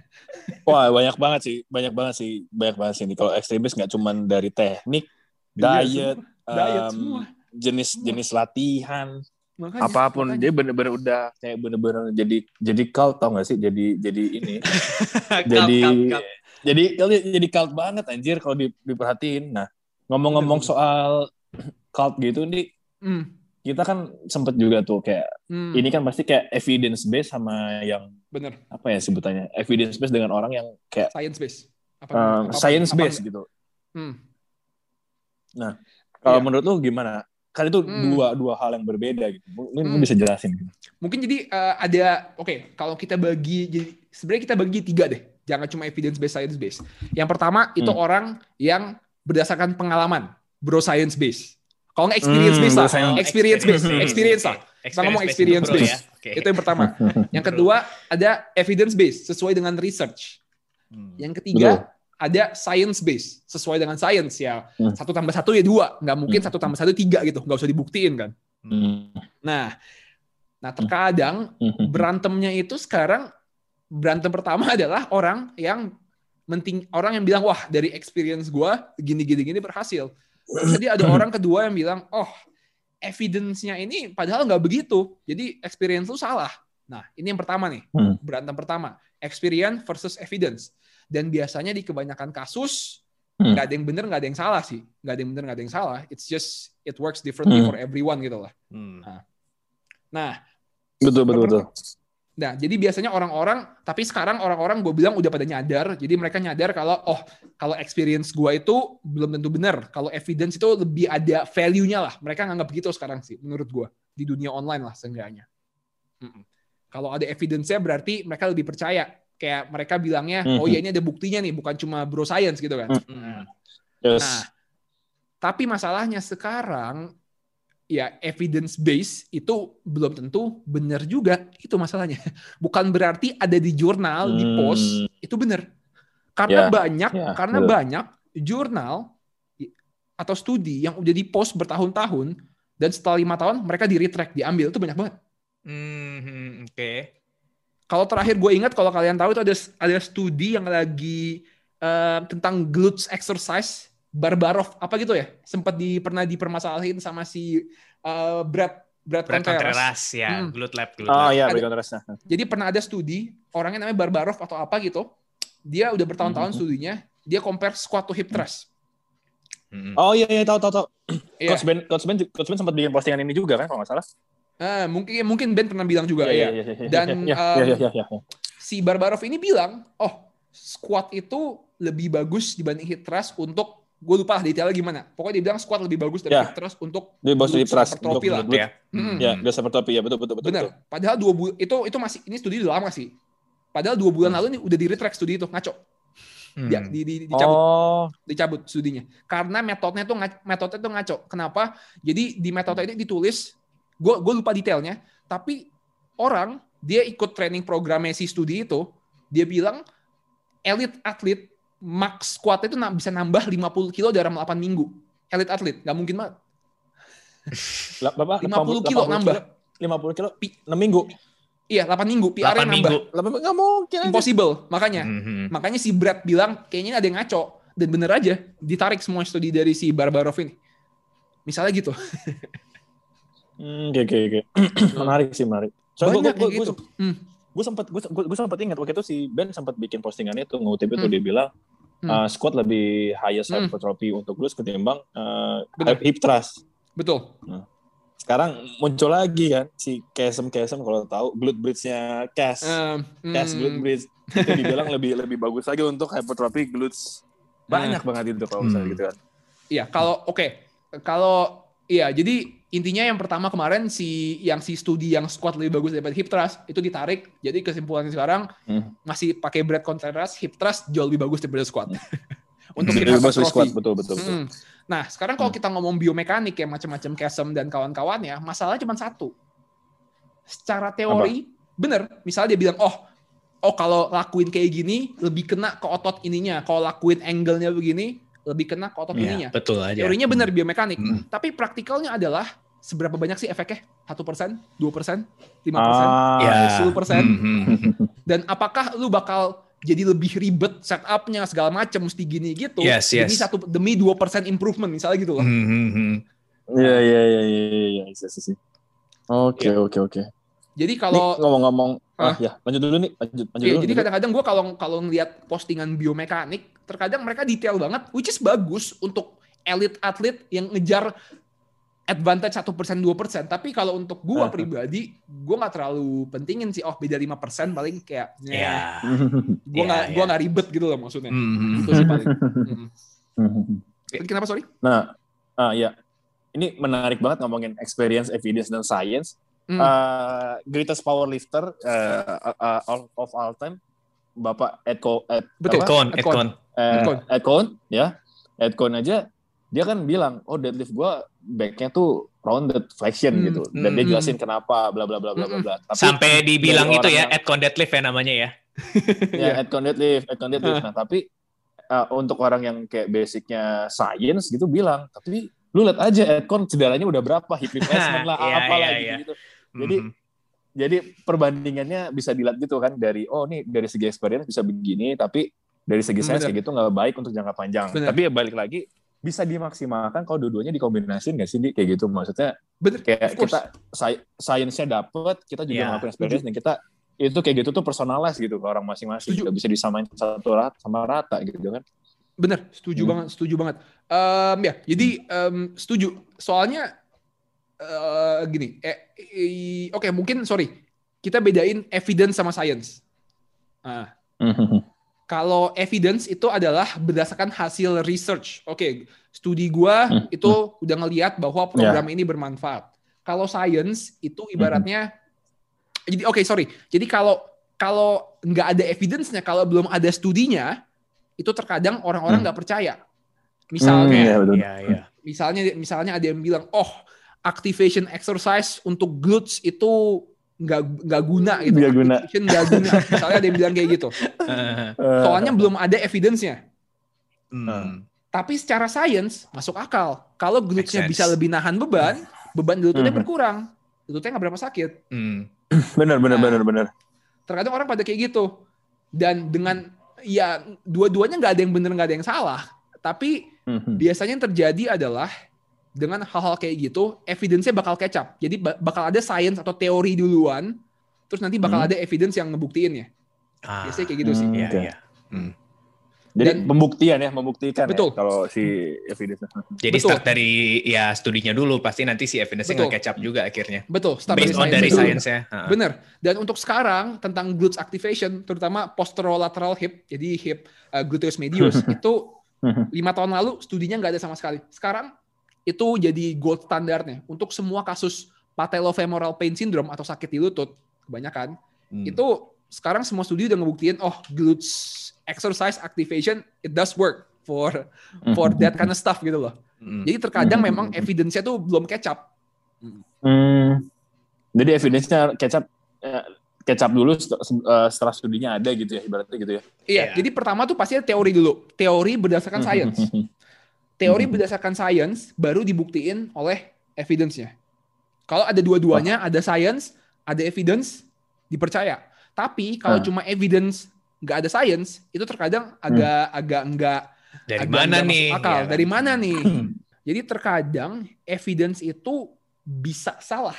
Wah banyak banget sih, banyak banget sih, banyak banget sih. Kalau ekstremis nggak cuma dari teknik, iya, diet um, semua. Jenis semua. jenis latihan. Makanya, apa pun makanya. dia bener-bener udah kayak bener-bener jadi jadi cult tau gak sih? Jadi jadi ini. Jadi jadi jadi jadi cult banget anjir kalau di, diperhatiin. Nah ngomong-ngomong soal cult gitu nih mm. kita kan sempet juga tuh kayak mm. ini kan pasti kayak evidence based sama yang bener. apa ya sebutannya? Evidence based dengan orang yang kayak science based. Apa, uh, apa, science based gitu. Mm. nah kalau yeah. menurut lu gimana? Kan itu hmm. dua dua hal yang berbeda gitu. Mungkin hmm. bisa jelasin. Gitu. Mungkin jadi uh, ada oke, okay, kalau kita bagi jadi sebenarnya kita bagi tiga deh. Jangan cuma evidence based science based. Yang pertama itu hmm. orang yang berdasarkan pengalaman, bro science based. Kalau nggak experience based lah, hmm, experience based, experience lah. Kita ngomong experience based. Ya? Okay. Itu yang pertama. yang kedua ada evidence based sesuai dengan research. Hmm. Yang ketiga ada science base sesuai dengan science ya hmm. satu tambah satu ya dua nggak mungkin hmm. satu tambah satu tiga gitu nggak usah dibuktiin kan hmm. nah nah terkadang hmm. berantemnya itu sekarang berantem pertama adalah orang yang menting orang yang bilang wah dari experience gue gini gini gini berhasil jadi ada orang kedua yang bilang oh evidence-nya ini padahal nggak begitu jadi experience lu salah nah ini yang pertama nih berantem pertama experience versus evidence dan biasanya di kebanyakan kasus nggak hmm. ada yang benar nggak ada yang salah sih nggak ada yang benar nggak ada yang salah it's just it works differently hmm. for everyone gitu lah hmm. nah, nah betul betul betul Nah, jadi biasanya orang-orang, tapi sekarang orang-orang gue bilang udah pada nyadar, jadi mereka nyadar kalau, oh, kalau experience gue itu belum tentu benar. Kalau evidence itu lebih ada value-nya lah. Mereka nganggap begitu sekarang sih, menurut gue. Di dunia online lah seenggaknya. Mm -mm. Kalau ada evidence-nya berarti mereka lebih percaya. Kayak mereka bilangnya, mm -hmm. oh ya ini ada buktinya nih, bukan cuma bro science gitu kan. Mm -hmm. yes. Nah, tapi masalahnya sekarang ya evidence base itu belum tentu benar juga itu masalahnya bukan berarti ada di jurnal hmm. di post itu benar karena yeah. banyak yeah. karena betul. banyak jurnal atau studi yang udah di post bertahun-tahun dan setelah lima tahun mereka di retract diambil itu banyak banget hmm, oke okay. Kalau terakhir gue ingat kalau kalian tahu itu ada ada studi yang lagi uh, tentang glutes exercise Barbarov apa gitu ya sempat di pernah dipermasalahin sama si uh, Brad Brad, Brad Contreras. Contreras ya, hmm. Glut Lab. Glut oh iya, Brad Contreras. Jadi pernah ada studi, orangnya namanya Barbarov atau apa gitu. Dia udah bertahun-tahun mm -hmm. studinya, dia compare squat to hip thrust. Mm -hmm. Oh iya iya tahu tahu tahu. Yeah. Coach Ben Coach Ben Coach Ben sempat bikin postingan ini juga kan kalau nggak salah. Uh, mungkin mungkin Ben pernah bilang juga yeah, ya. Yeah, yeah, yeah, Dan yeah, yeah, yeah, yeah, yeah, yeah. si Barbarov ini bilang, oh squat itu lebih bagus dibanding hip thrust untuk gue lupa detailnya gimana. Pokoknya dia bilang squad lebih bagus dari yeah. Trust untuk dia bagus dari Trust trofi lah. Ya, hmm. ya trofi ya betul betul betul. Benar. Padahal dua bulan itu itu masih ini studi udah lama sih. Padahal dua bulan hmm. lalu nih udah di retract studi itu ngaco. Hmm. Ya, di, di, dicabut, oh. dicabut studinya. Karena metodenya tuh metodenya tuh ngaco. Kenapa? Jadi di metode ini ditulis, gue gue lupa detailnya, tapi orang dia ikut training programnya si studi itu, dia bilang elit atlet max squat itu bisa nambah 50 kilo dalam 8 minggu. Elite atlet, nggak mungkin banget. Berapa? 50 kilo 80 nambah. Kilo, 50 kilo, 6 minggu. Iya, 8 minggu. PR 8 minggu. nambah. 8 nggak mungkin. Impossible. Makanya. Mm-hmm. Makanya si Brad bilang, kayaknya ada yang ngaco. Dan bener aja, ditarik semua studi dari si Barbarov ini. Misalnya gitu. Hmm, oke, oke, oke. Menarik sih, menarik. Soalnya gue, gitu. gue, hmm. gue sempat gue, gue sempat ingat waktu itu si Ben sempat bikin postingannya tuh ngutip itu hmm. dia bilang hmm. uh, squat lebih highest hmm. hypertrophy untuk glutes ketimbang uh, hip thrust. Betul. Nah, sekarang muncul lagi kan si Kesem Kesem kalau tahu glute bridge-nya Cas. Um, Cas glute bridge itu dibilang lebih lebih bagus lagi untuk hypertrophy glutes. Banyak hmm. banget itu kalau misalnya hmm. gitu kan. Iya, kalau oke. Okay. Kalau iya, jadi intinya yang pertama kemarin si yang si studi yang squat lebih bagus daripada hip thrust itu ditarik. Jadi kesimpulannya sekarang hmm. masih pakai Brad Contreras, hip thrust jauh lebih bagus daripada squat. Untuk lebih bagus squat betul betul. betul. Hmm. Nah, sekarang kalau hmm. kita ngomong biomekanik ya macam-macam Kesem dan kawan-kawannya, masalahnya cuma satu. Secara teori Apa? bener, misalnya dia bilang, "Oh, oh kalau lakuin kayak gini lebih kena ke otot ininya. Kalau lakuin angle-nya begini, lebih kena ke otot ya, ininya. Betul aja. Teorinya benar biomekanik, hmm. tapi praktikalnya adalah seberapa banyak sih efeknya? Satu persen, dua persen, lima persen, ah. sepuluh persen. Hmm, hmm, hmm. Dan apakah lu bakal jadi lebih ribet setupnya segala macam mesti gini gitu? Yes, yes. Demi satu demi dua persen improvement misalnya gitu loh. Iya iya iya iya iya sih. Oke iya. oke oke. Jadi kalau ngomong-ngomong, ah, ya lanjut dulu nih, lanjut, lanjut iya, dulu. Jadi kadang-kadang gue kalau kalau ngeliat postingan biomekanik, terkadang mereka detail banget, which is bagus untuk elit atlet yang ngejar advantage satu persen dua persen. Tapi kalau untuk gua pribadi gua nggak terlalu pentingin sih. Oh beda lima persen paling kayak ya yeah. gua nggak yeah, gua iya. nggak ribet gitu loh maksudnya. Mm-hmm. itu sih paling. Mm. kenapa sorry? Nah uh, ya ini menarik banget ngomongin experience evidence dan science. Mm. uh, greatest powerlifter uh, uh, uh, of all time bapak Edco Ed, betul. Edcon. Edcon Edcon Edcon ya. Edcon aja dia kan bilang oh deadlift gue backnya tuh rounded flexion hmm, gitu. Dan hmm, dia jelasin kenapa bla bla bla bla bla bla. Sampai dibilang itu ya Edcon deadlift ya namanya ya. Ya Edcon deadlift Edcon deadlift. Nah tapi uh, untuk orang yang kayak basicnya science gitu bilang tapi lu lihat aja Edcon sedaranya udah berapa hip replacement lah yeah, apa yeah, gitu, yeah. gitu. Jadi mm. jadi perbandingannya bisa dilihat gitu kan dari oh nih dari segi experience bisa begini tapi dari segi hmm, science kayak gitu nggak baik untuk jangka panjang Bener. tapi ya balik lagi bisa dimaksimalkan kalau dua-duanya dikombinasiin nggak sih Di? kayak gitu maksudnya Bener, kayak kita sainsnya dapet kita juga yeah. ngelakuin experience dan kita itu kayak gitu tuh personalize gitu ke orang masing-masing nggak bisa disamain satu rata sama rata gitu kan Bener, setuju hmm. banget, setuju banget. Um, ya, jadi um, setuju. Soalnya uh, gini, eh, eh, oke okay, mungkin sorry, kita bedain evidence sama science. Nah, kalau evidence itu adalah berdasarkan hasil research. Oke, okay, studi gua hmm. itu udah ngeliat bahwa program yeah. ini bermanfaat. Kalau science itu ibaratnya, jadi oke okay, sorry, jadi kalau kalau nggak ada evidence-nya, kalau belum ada studinya, itu terkadang orang-orang hmm. nggak hmm. percaya. Misalnya, hmm, ya, ya. misalnya, misalnya ada yang bilang, oh activation exercise untuk glutes itu nggak nggak guna gitu. Nggak guna. nggak guna. Misalnya ada yang bilang kayak gitu. Soalnya belum ada evidence-nya. Hmm. Tapi secara sains masuk akal. Kalau glutesnya bisa lebih nahan beban, beban lututnya hmm. berkurang. Lututnya nggak berapa sakit. Hmm. Benar, benar, nah, benar, benar. Terkadang orang pada kayak gitu. Dan dengan ya dua-duanya nggak ada yang benar nggak ada yang salah tapi mm-hmm. biasanya yang terjadi adalah dengan hal-hal kayak gitu evidence-nya bakal kecap jadi bakal ada science atau teori duluan terus nanti bakal mm. ada evidence yang ngebuktiinnya ah. biasanya kayak gitu sih mm, okay. ya, Hmm. Jadi Dan, pembuktian ya, membuktikan betul. ya kalau si evidence. Jadi betul. start dari ya studinya dulu, pasti nanti si evidence nggak up juga akhirnya. Betul, start Based dari, on dari science ya. Bener. Dan untuk sekarang tentang glutes activation, terutama posterolateral hip, jadi hip uh, gluteus medius itu lima tahun lalu studinya nggak ada sama sekali. Sekarang itu jadi gold standarnya untuk semua kasus patellofemoral pain syndrome atau sakit di lutut kebanyakan hmm. itu sekarang semua studi udah ngebuktiin oh glutes exercise activation it does work for for that kind of stuff gitu loh. Mm. Jadi terkadang mm. memang evidence-nya tuh belum catch up. Hmm. Jadi evidence-nya catch up catch up dulu eh, setelah studinya ada gitu ya ibaratnya gitu ya. Iya, yeah. jadi pertama tuh pasti teori dulu. Teori berdasarkan science. teori berdasarkan science baru dibuktiin oleh evidence-nya. Kalau ada dua-duanya, ada science, ada evidence, dipercaya. Tapi kalau uh. cuma evidence nggak ada science itu terkadang agak hmm. agak enggak dari agak mana enggak nih akal ya. dari mana nih jadi terkadang evidence itu bisa salah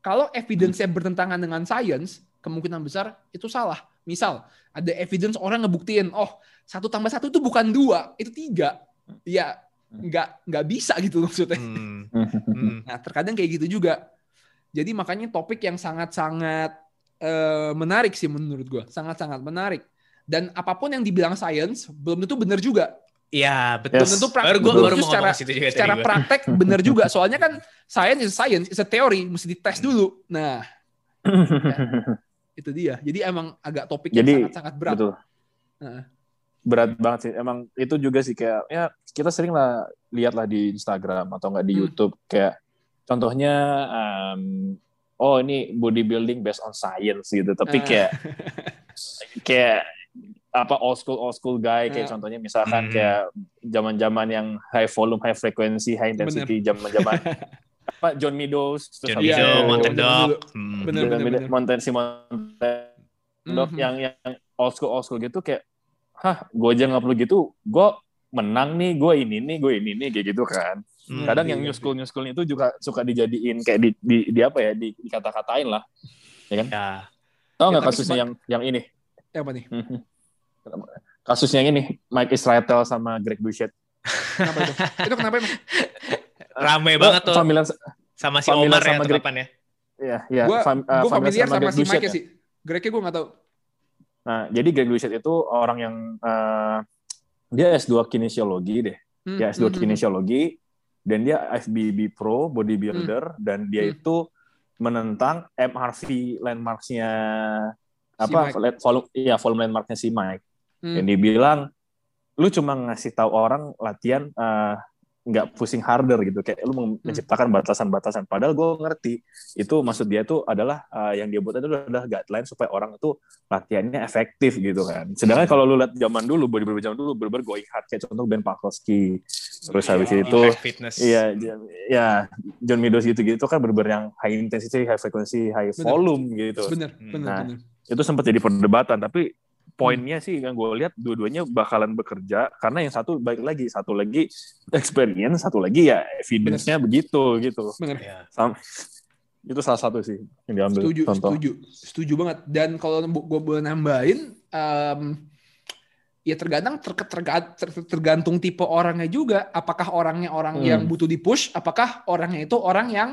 kalau evidence-nya hmm. bertentangan dengan science kemungkinan besar itu salah misal ada evidence orang ngebuktiin oh satu tambah satu itu bukan dua itu tiga ya nggak nggak bisa gitu maksudnya hmm. hmm. nah terkadang kayak gitu juga jadi makanya topik yang sangat-sangat uh, menarik sih menurut gue sangat-sangat menarik dan apa pun yang dibilang science belum tentu benar juga Iya betul. Yes. Tentu praktek. Baru baru secara, juga secara praktek benar juga. Soalnya kan science is science, is a theory, mesti dites dulu. Nah, ya, itu dia. Jadi emang agak topik yang sangat-sangat berat. Betul. Nah. Berat banget sih. Emang itu juga sih kayak ya kita sering lah lihat lah di Instagram atau enggak di hmm. YouTube kayak contohnya um, oh ini bodybuilding based on science gitu. Tapi ah. kayak kayak apa old school old school guy kayak yeah. contohnya misalkan hmm. kayak zaman-zaman yang high volume high frequency high intensity zaman-zaman apa John Meadows terus John Meadows Mountain Dog hmm. bener, bener, bener. Mountain si Mountain Dog mm -hmm. yang yang old school old school gitu kayak hah gue aja nggak perlu gitu gue menang nih gue ini nih gue ini nih kayak gitu kan hmm, kadang yang new school new school itu juga suka dijadiin kayak di, di, di apa ya di, dikata-katain lah ya kan ya. tau nggak ya, kasusnya yang yang ini yang apa nih mhm kasusnya ini Mike Israel sama Greg Boucher. Kenapa itu? itu kenapa emang? Rame banget tuh. Familiar, sama si Omar sama ya Greg, ya. Iya, iya. Gue uh, gua familiar sama, sama si Mike ya. sih. Gregnya gue gak tau. Nah, jadi Greg Boucher itu orang yang uh, dia S2 kinesiologi deh. Hmm, dia S2 hmm, hmm, hmm, kinesiologi dan dia FBB Pro bodybuilder hmm. dan dia hmm. itu menentang MRV landmarksnya apa si volume ya volume landmarknya si Mike hmm. yang dibilang lu cuma ngasih tahu orang latihan uh, nggak pusing harder gitu kayak lu hmm. menciptakan batasan-batasan padahal gue ngerti itu maksud dia tuh adalah uh, yang dia buat itu adalah guideline supaya orang itu latihannya efektif gitu kan sedangkan kalau lu lihat zaman dulu bodybuilder zaman dulu bener-bener going hard kayak contoh Ben Pakulski terus yeah, habis itu iya ya John Meadows gitu gitu kan bener-bener yang high intensity high frequency high volume bener. gitu bener bener, nah, bener. itu sempat jadi perdebatan tapi poinnya hmm. sih yang gue lihat dua-duanya bakalan bekerja karena yang satu baik lagi satu lagi experience satu lagi ya evidence-nya begitu gitu Bener. Ya. itu salah satu sih yang diambil setuju contoh. setuju setuju banget dan kalau gue boleh nambahin um, ya tergantung ter, ter, tergantung tipe orangnya juga. Apakah orangnya orang hmm. yang butuh di push, apakah orangnya itu orang yang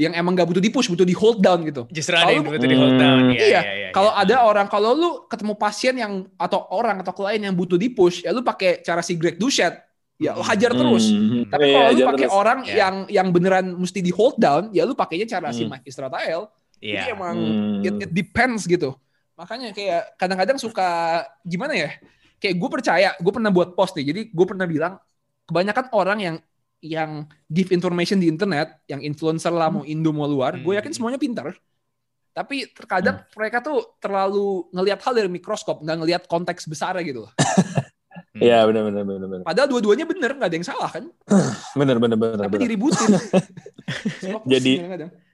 yang emang gak butuh di push, butuh di hold down gitu. Justru ada yang butuh di hold down. Hmm. Iya. iya, iya, iya kalau iya. ada orang, kalau lu ketemu pasien yang atau orang atau klien yang butuh di push, ya lu pakai cara si Greg Duchet, ya lu hajar terus. Hmm. Tapi kalau yeah, lu pakai orang yeah. yang yang beneran mesti di hold down, ya lu pakainya cara hmm. si Mike Israel. Yeah. Jadi emang hmm. it, it depends gitu. Makanya kayak kadang-kadang suka gimana ya? Kayak gue percaya, gue pernah buat post nih. Jadi gue pernah bilang kebanyakan orang yang yang give information di internet, yang influencer lah mau Indo mau luar, hmm. gue yakin semuanya pintar. Tapi terkadang hmm. mereka tuh terlalu ngelihat hal dari mikroskop, nggak ngelihat konteks besarnya gitu loh. Iya benar benar benar benar. Padahal dua-duanya benar, nggak ada yang salah kan? benar benar benar. Tapi bener. diributin. jadi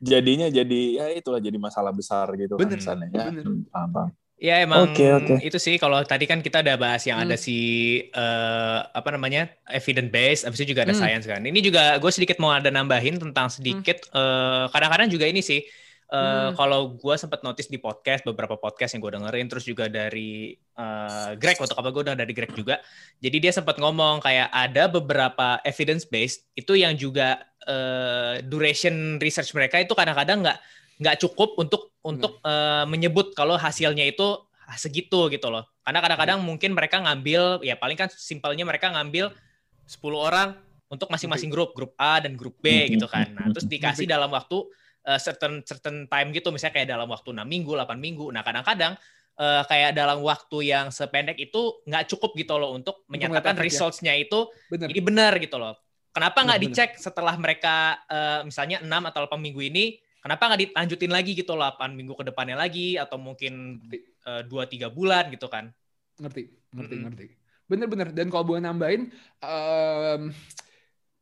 jadinya jadi ya itulah jadi masalah besar gitu bener, kan ya. Bener. Paham, paham. Ya emang okay, okay. itu sih kalau tadi kan kita udah bahas yang hmm. ada si uh, apa namanya evidence based, abis itu juga ada hmm. science kan. Ini juga gue sedikit mau ada nambahin tentang sedikit hmm. uh, kadang-kadang juga ini sih uh, hmm. kalau gue sempat notice di podcast beberapa podcast yang gue dengerin terus juga dari uh, Greg waktu apa gue udah dari Greg juga. Jadi dia sempat ngomong kayak ada beberapa evidence based itu yang juga uh, duration research mereka itu kadang-kadang nggak -kadang nggak cukup untuk untuk uh, menyebut kalau hasilnya itu segitu gitu loh. Karena kadang-kadang hmm. mungkin mereka ngambil ya paling kan simpelnya mereka ngambil 10 orang untuk masing-masing grup, grup A dan grup B hmm. gitu kan. Nah, terus dikasih dalam waktu uh, certain certain time gitu misalnya kayak dalam waktu 6 minggu, 8 minggu. Nah, kadang-kadang uh, kayak dalam waktu yang sependek itu nggak cukup gitu loh untuk menyatakan ya. results-nya itu bener. ini benar gitu loh. Kenapa nggak dicek setelah mereka uh, misalnya 6 atau 8 minggu ini kenapa nggak dilanjutin lagi gitu 8 minggu ke depannya lagi atau mungkin eh, dua tiga bulan gitu kan? Ngerti ngerti hmm. ngerti. Bener-bener dan kalau boleh nambahin um,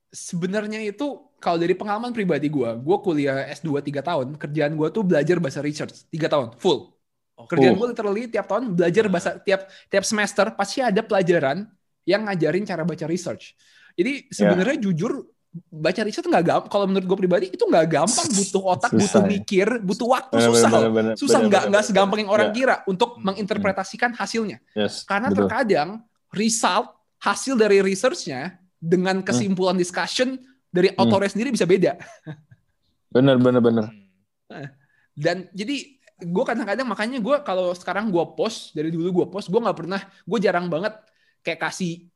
sebenarnya itu kalau dari pengalaman pribadi gue gue kuliah S2 tiga tahun kerjaan gue tuh belajar bahasa research tiga tahun full. Oh, kerjaan gue literally tiap tahun belajar bahasa tiap tiap semester pasti ada pelajaran yang ngajarin cara baca research. Jadi sebenarnya yeah. jujur baca riset nggak gampang. Kalau menurut gue pribadi itu nggak gampang, butuh otak, susah, butuh ya. mikir, butuh waktu, bener, susah. Bener, bener, susah nggak nggak segampang yang orang yeah. kira untuk hmm. menginterpretasikan hasilnya. Yes, Karena betul. terkadang result hasil dari researchnya dengan hmm. kesimpulan hmm. discussion dari hmm. autornya sendiri bisa beda. Bener bener bener. Dan jadi gue kadang-kadang makanya gue kalau sekarang gue post dari dulu gue post gue nggak pernah gue jarang banget kayak kasih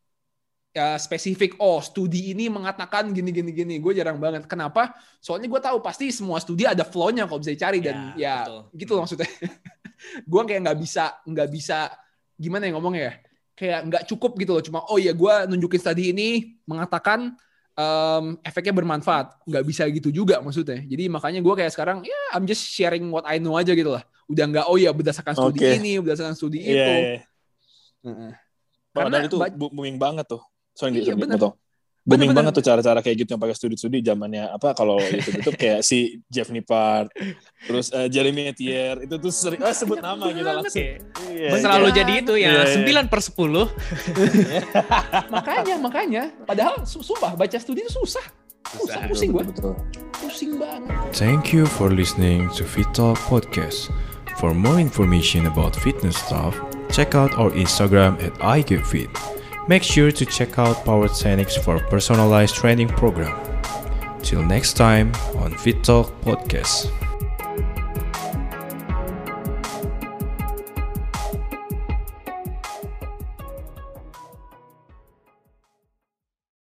ya spesifik oh studi ini mengatakan gini gini gini. Gue jarang banget. Kenapa? Soalnya gue tahu pasti semua studi ada flow-nya kalau bisa dicari dan ya, ya gitu loh maksudnya. Gue kayak nggak bisa nggak bisa gimana ya ngomongnya ya? Kayak nggak cukup gitu loh. Cuma oh ya gue nunjukin studi ini mengatakan um, efeknya bermanfaat. Nggak bisa gitu juga maksudnya. Jadi makanya gue kayak sekarang ya I'm just sharing what I know aja gitu lah. Udah nggak oh ya berdasarkan studi okay. ini berdasarkan studi yeah, itu. yeah. Uh-uh. Karena itu booming banget tuh Sorry, iya, bener. Betul. Booming banget tuh cara-cara kayak gitu yang pakai studi-studi zamannya apa kalau itu itu kayak si Jeff Nippard, terus uh, Jeremy Etier itu tuh sering oh, sebut nama gitu langsung. Iya, selalu iya. jadi itu ya iya, sembilan per sepuluh. makanya makanya padahal sumpah baca studi itu susah. Susah, pusing gue. Pusing banget. Thank you for listening to Fit Talk Podcast. For more information about fitness stuff, check out our Instagram at iGetFit. Make sure to check out Powered Scenics for personalized training program. Till next time on Fit Talk Podcast.